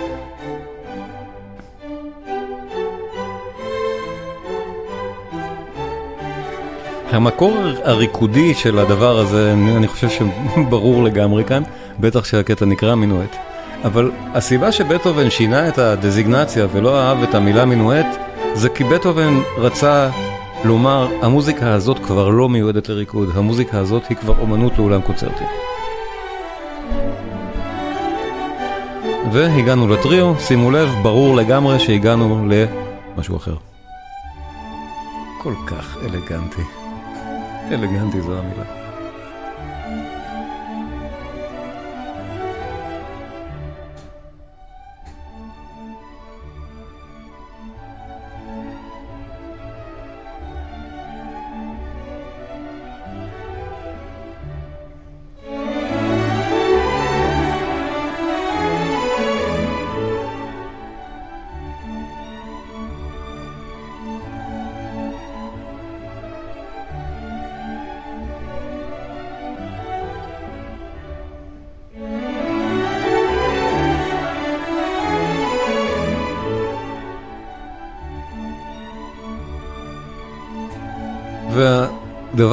המקור הריקודי של הדבר הזה, אני חושב שברור לגמרי כאן, בטח שהקטע נקרא מינואט. אבל הסיבה שבטהובן שינה את הדזיגנציה ולא אהב את המילה מינואט, זה כי בטהובן רצה לומר, המוזיקה הזאת כבר לא מיועדת לריקוד, המוזיקה הזאת היא כבר אומנות לאולם קונצרטים. והגענו לטריו, שימו לב, ברור לגמרי שהגענו למשהו אחר. כל כך אלגנטי. אלגנטי זו המילה.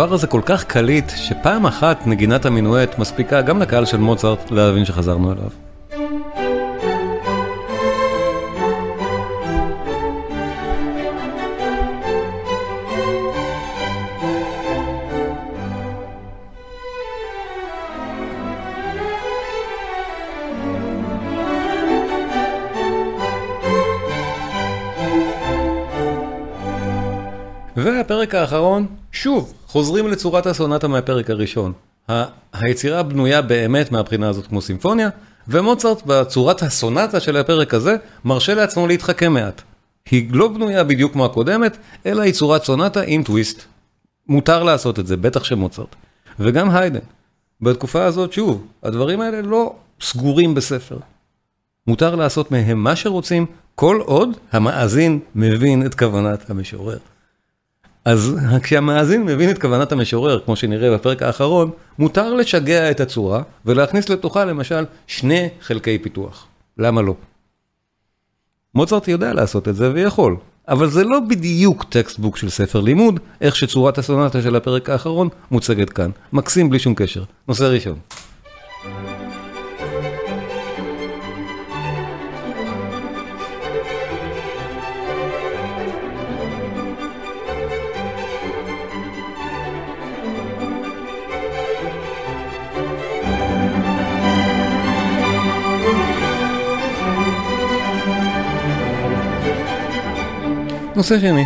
והדבר הזה כל כך קליט, שפעם אחת נגינת המינואט מספיקה גם לקהל של מוצרט להבין שחזרנו אליו. והפרק האחרון, שוב, חוזרים לצורת הסונטה מהפרק הראשון. היצירה בנויה באמת מהבחינה הזאת כמו סימפוניה, ומוצרט בצורת הסונטה של הפרק הזה, מרשה לעצמו להתחכם מעט. היא לא בנויה בדיוק כמו הקודמת, אלא היא צורת סונטה עם טוויסט. מותר לעשות את זה, בטח שמוצרט. וגם היידן. בתקופה הזאת, שוב, הדברים האלה לא סגורים בספר. מותר לעשות מהם מה שרוצים, כל עוד המאזין מבין את כוונת המשורר. אז כשהמאזין מבין את כוונת המשורר, כמו שנראה בפרק האחרון, מותר לשגע את הצורה ולהכניס לתוכה למשל שני חלקי פיתוח. למה לא? מוצרט יודע לעשות את זה ויכול, אבל זה לא בדיוק textbook של ספר לימוד, איך שצורת הסונטה של הפרק האחרון מוצגת כאן. מקסים בלי שום קשר. נושא ראשון. נושא שני.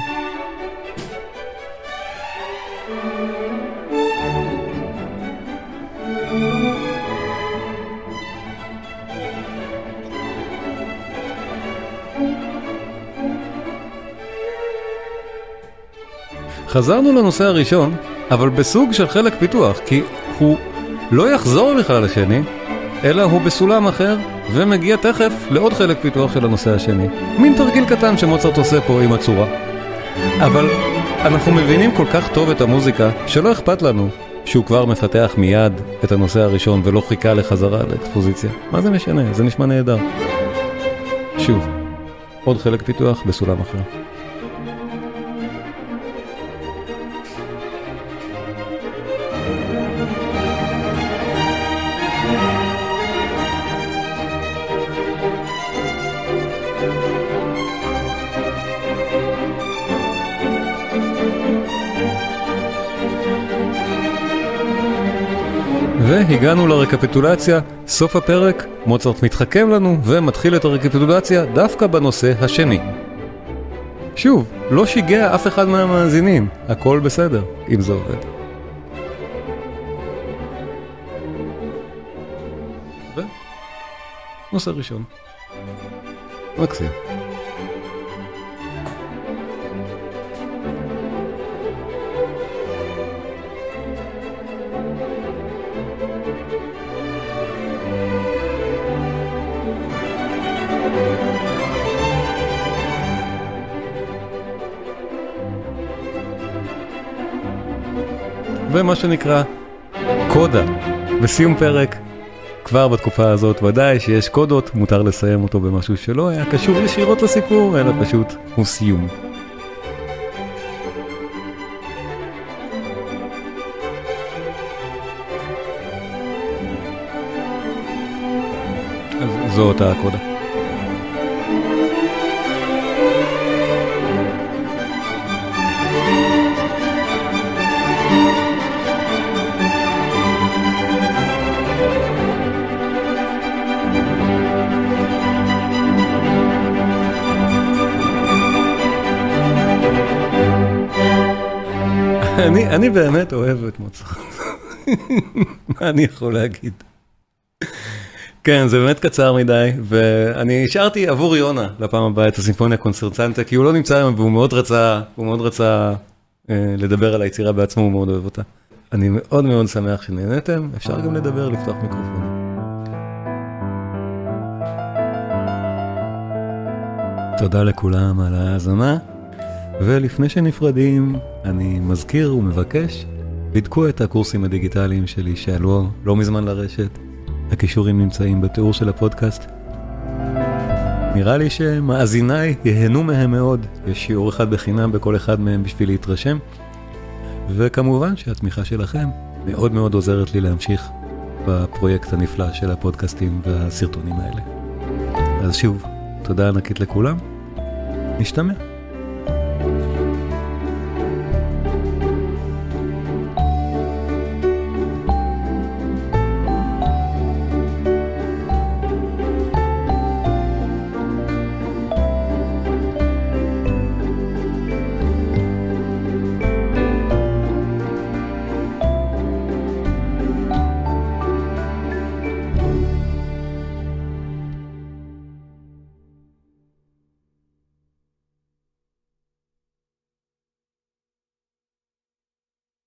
חזרנו לנושא הראשון, אבל בסוג של חלק פיתוח, כי הוא לא יחזור בכלל לשני, אלא הוא בסולם אחר, ומגיע תכף לעוד חלק פיתוח של הנושא השני. מין תרגיל קטן שמוצרט עושה פה עם הצורה. אבל אנחנו מבינים כל כך טוב את המוזיקה, שלא אכפת לנו שהוא כבר מפתח מיד את הנושא הראשון ולא חיכה לחזרה לאקספוזיציה. מה זה משנה? זה נשמע נהדר. שוב, עוד חלק פיתוח בסולם אחר. והגענו לרקפיטולציה, סוף הפרק, מוצרט מתחכם לנו ומתחיל את הרקפיטולציה דווקא בנושא השני. שוב, לא שיגע אף אחד מהמאזינים, הכל בסדר, אם זה עובד. ו... נושא ראשון. מקסים. ומה שנקרא קודה. בסיום פרק, כבר בתקופה הזאת ודאי שיש קודות, מותר לסיים אותו במשהו שלא היה קשור ישירות לסיפור, אלא פשוט הוא סיום. זו אותה הקודה. אני, אני באמת אוהב את מוצרט. מה אני יכול להגיד? כן, זה באמת קצר מדי, ואני השארתי עבור יונה לפעם הבאה את הסימפוניה קונצרטנטה, כי הוא לא נמצא היום והוא מאוד רצה, הוא מאוד רצה אה, לדבר על היצירה בעצמו, הוא מאוד אוהב אותה. אני מאוד מאוד שמח שנהנתם, אפשר גם לדבר, לפתוח מיקרופון. תודה לכולם על ההאזנה. ולפני שנפרדים, אני מזכיר ומבקש, בדקו את הקורסים הדיגיטליים שלי שעלו לא מזמן לרשת. הכישורים נמצאים בתיאור של הפודקאסט. נראה לי שמאזיניי ייהנו מהם מאוד, יש שיעור אחד בחינם בכל אחד מהם בשביל להתרשם. וכמובן שהתמיכה שלכם מאוד מאוד עוזרת לי להמשיך בפרויקט הנפלא של הפודקאסטים והסרטונים האלה. אז שוב, תודה ענקית לכולם, נשתמע.